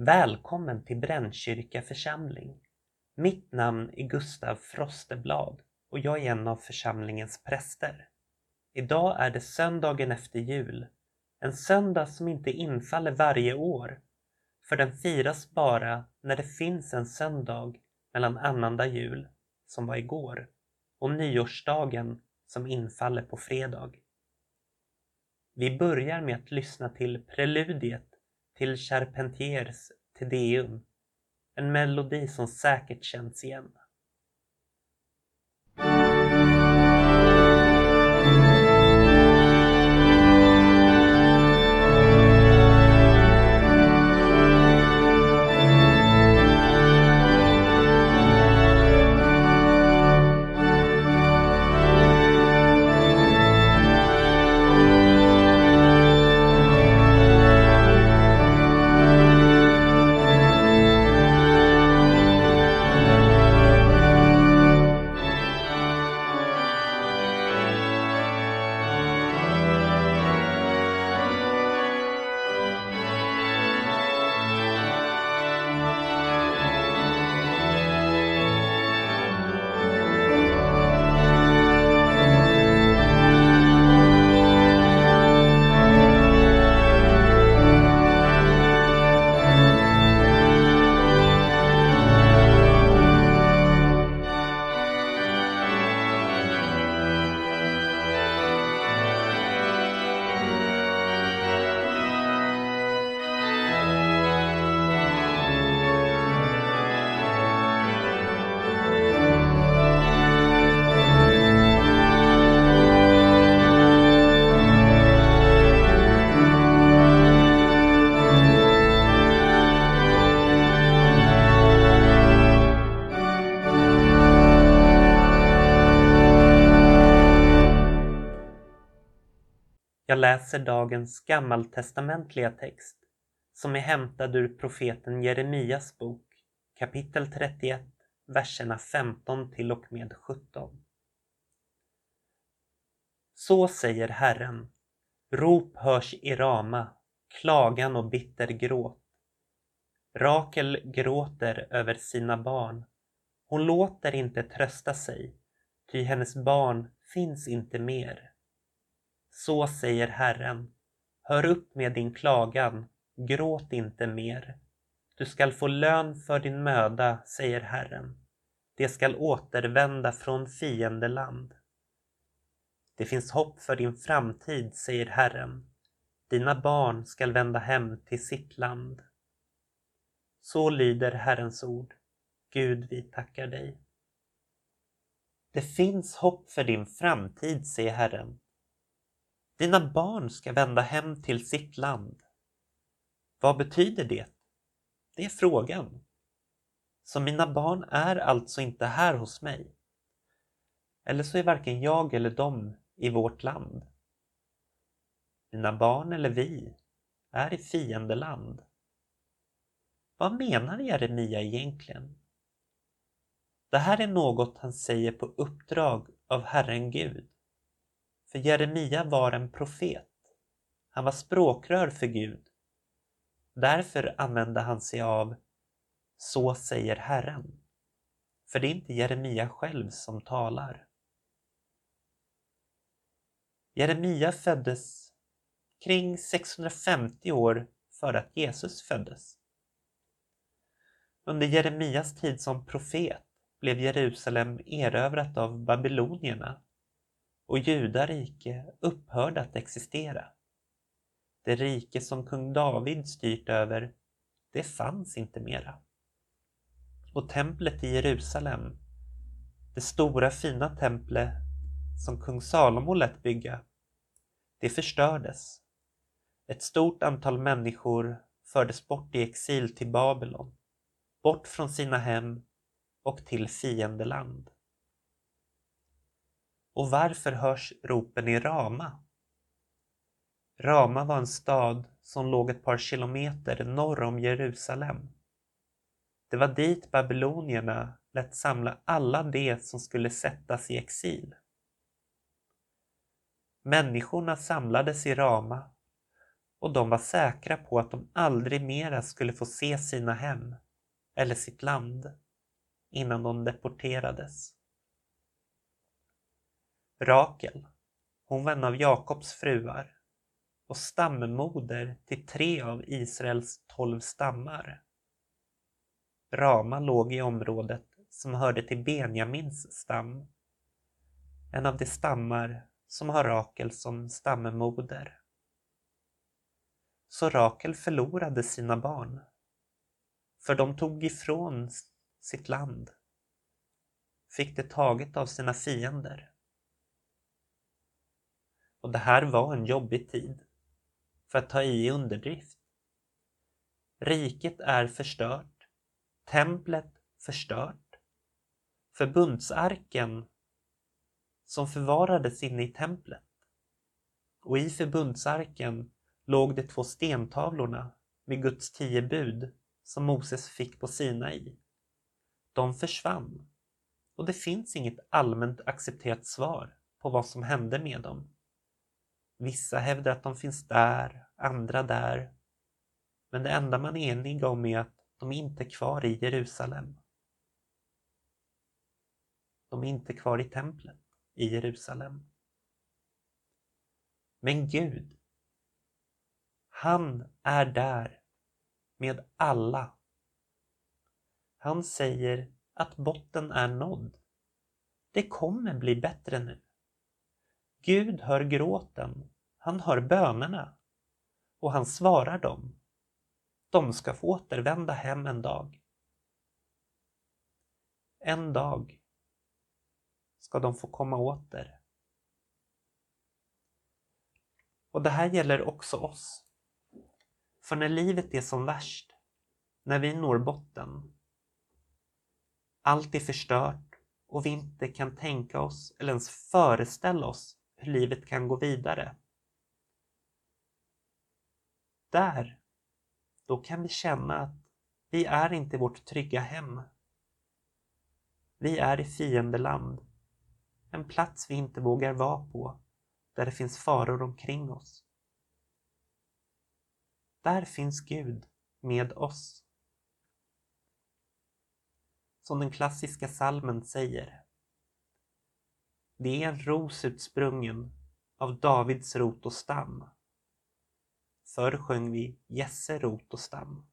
Välkommen till Brännkyrka församling. Mitt namn är Gustav Frosteblad och jag är en av församlingens präster. Idag är det söndagen efter jul. En söndag som inte infaller varje år, för den firas bara när det finns en söndag mellan annandag jul, som var igår, och nyårsdagen som infaller på fredag. Vi börjar med att lyssna till preludiet till Charpentiers Te Deum, en melodi som säkert känns igen. Jag läser dagens gammaltestamentliga text som är hämtad ur profeten Jeremias bok kapitel 31, verserna 15 till och med 17. Så säger Herren, rop hörs i Rama, klagan och bitter gråt. Rakel gråter över sina barn. Hon låter inte trösta sig, ty hennes barn finns inte mer. Så säger Herren, hör upp med din klagan, gråt inte mer. Du skall få lön för din möda, säger Herren. Det skall återvända från fiendeland. Det finns hopp för din framtid, säger Herren. Dina barn skall vända hem till sitt land. Så lyder Herrens ord. Gud, vi tackar dig. Det finns hopp för din framtid, säger Herren. Dina barn ska vända hem till sitt land. Vad betyder det? Det är frågan. Så mina barn är alltså inte här hos mig. Eller så är varken jag eller de i vårt land. Mina barn eller vi är i fiendeland. Vad menar Jeremia egentligen? Det här är något han säger på uppdrag av Herren Gud. För Jeremia var en profet. Han var språkrör för Gud. Därför använde han sig av Så säger Herren. För det är inte Jeremia själv som talar. Jeremia föddes kring 650 år före att Jesus föddes. Under Jeremias tid som profet blev Jerusalem erövrat av babylonierna och judarike upphörde att existera. Det rike som kung David styrt över, det fanns inte mera. Och templet i Jerusalem, det stora fina templet som kung Salomo lät bygga, det förstördes. Ett stort antal människor fördes bort i exil till Babylon, bort från sina hem och till fiendeland. Och varför hörs ropen i Rama? Rama var en stad som låg ett par kilometer norr om Jerusalem. Det var dit babylonierna lät samla alla de som skulle sättas i exil. Människorna samlades i Rama och de var säkra på att de aldrig mera skulle få se sina hem eller sitt land innan de deporterades. Rakel, hon var en av Jakobs fruar och stammoder till tre av Israels tolv stammar. Rama låg i området som hörde till Benjamins stam, en av de stammar som har Rakel som stammoder. Så Rakel förlorade sina barn, för de tog ifrån sitt land, fick det taget av sina fiender. Och det här var en jobbig tid, för att ta i underdrift. Riket är förstört, templet förstört, förbundsarken som förvarades inne i templet. Och i förbundsarken låg de två stentavlorna med Guds tio bud som Moses fick på Sinai. De försvann och det finns inget allmänt accepterat svar på vad som hände med dem. Vissa hävdar att de finns där, andra där. Men det enda man är enig om är att de inte är kvar i Jerusalem. De är inte kvar i templet i Jerusalem. Men Gud, han är där med alla. Han säger att botten är nådd. Det kommer bli bättre nu. Gud hör gråten, han hör bönerna och han svarar dem. De ska få återvända hem en dag. En dag ska de få komma åter. Och det här gäller också oss. För när livet är som värst, när vi når botten, allt är förstört och vi inte kan tänka oss eller ens föreställa oss hur livet kan gå vidare. Där, då kan vi känna att vi är inte vårt trygga hem. Vi är i fiendeland, en plats vi inte vågar vara på, där det finns faror omkring oss. Där finns Gud med oss. Som den klassiska salmen säger. Det är en ros utsprungen av Davids rot och stam. Förr sjöng vi Jesse rot och stam.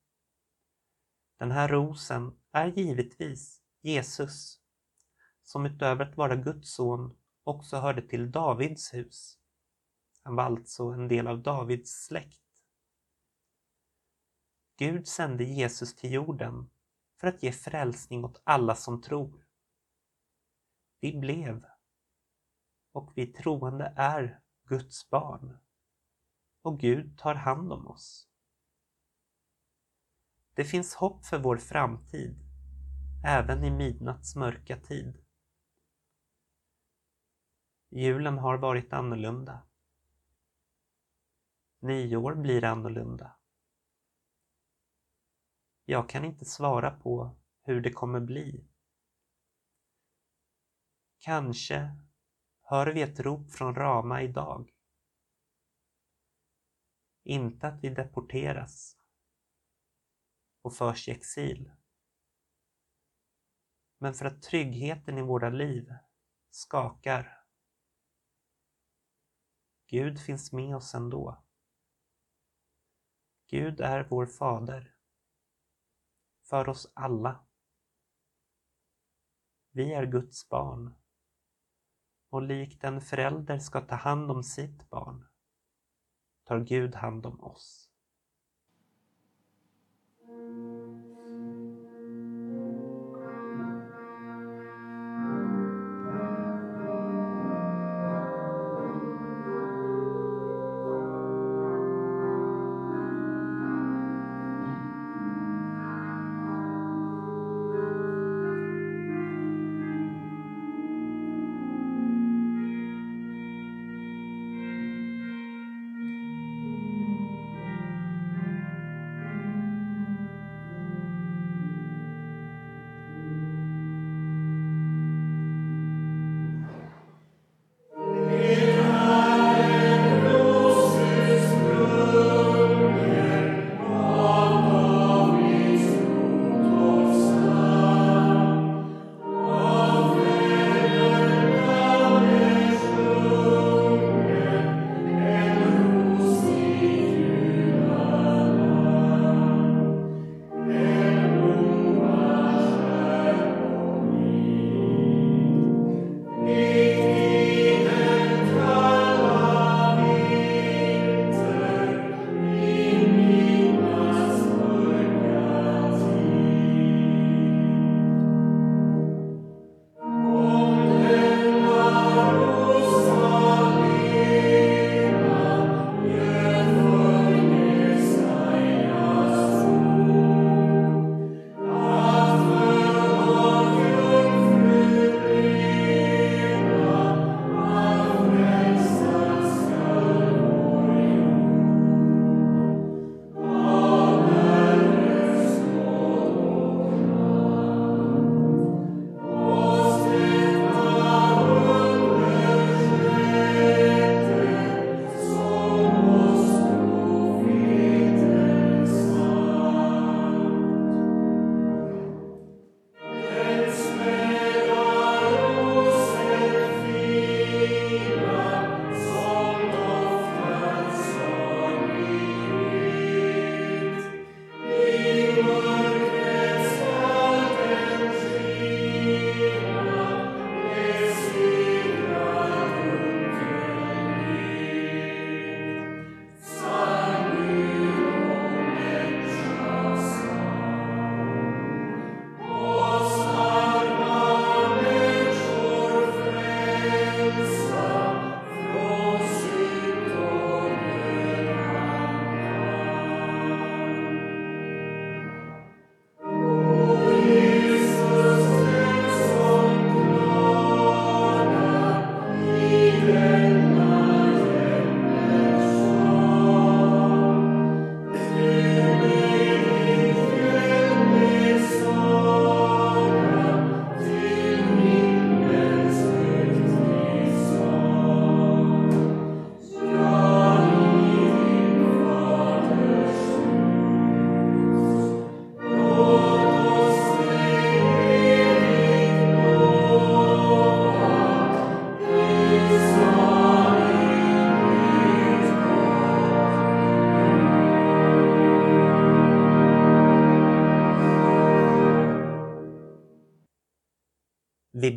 Den här rosen är givetvis Jesus, som utöver att vara Guds son också hörde till Davids hus. Han var alltså en del av Davids släkt. Gud sände Jesus till jorden för att ge frälsning åt alla som tror. Vi blev och vi troende är Guds barn och Gud tar hand om oss. Det finns hopp för vår framtid, även i midnatts mörka tid. Julen har varit annorlunda. Nyår blir annorlunda. Jag kan inte svara på hur det kommer bli. Kanske hör vi ett rop från Rama idag. Inte att vi deporteras och förs i exil. Men för att tryggheten i våra liv skakar. Gud finns med oss ändå. Gud är vår fader. För oss alla. Vi är Guds barn och likt en förälder ska ta hand om sitt barn tar Gud hand om oss.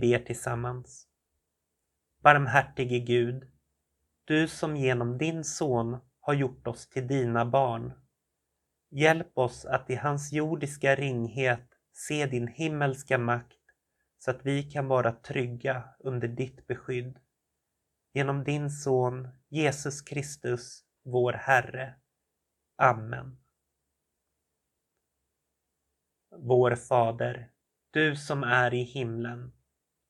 Ber tillsammans. Barmhärtige Gud, du som genom din son har gjort oss till dina barn. Hjälp oss att i hans jordiska ringhet se din himmelska makt så att vi kan vara trygga under ditt beskydd. Genom din son Jesus Kristus, vår Herre. Amen. Vår Fader, du som är i himlen.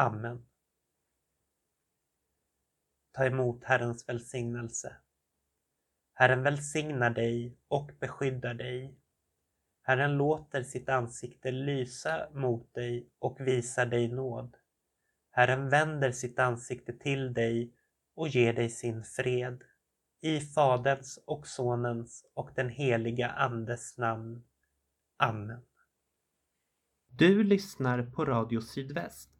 Amen. Ta emot Herrens välsignelse. Herren välsignar dig och beskyddar dig. Herren låter sitt ansikte lysa mot dig och visar dig nåd. Herren vänder sitt ansikte till dig och ger dig sin fred. I Faderns och Sonens och den heliga Andes namn. Amen. Du lyssnar på Radio Sydväst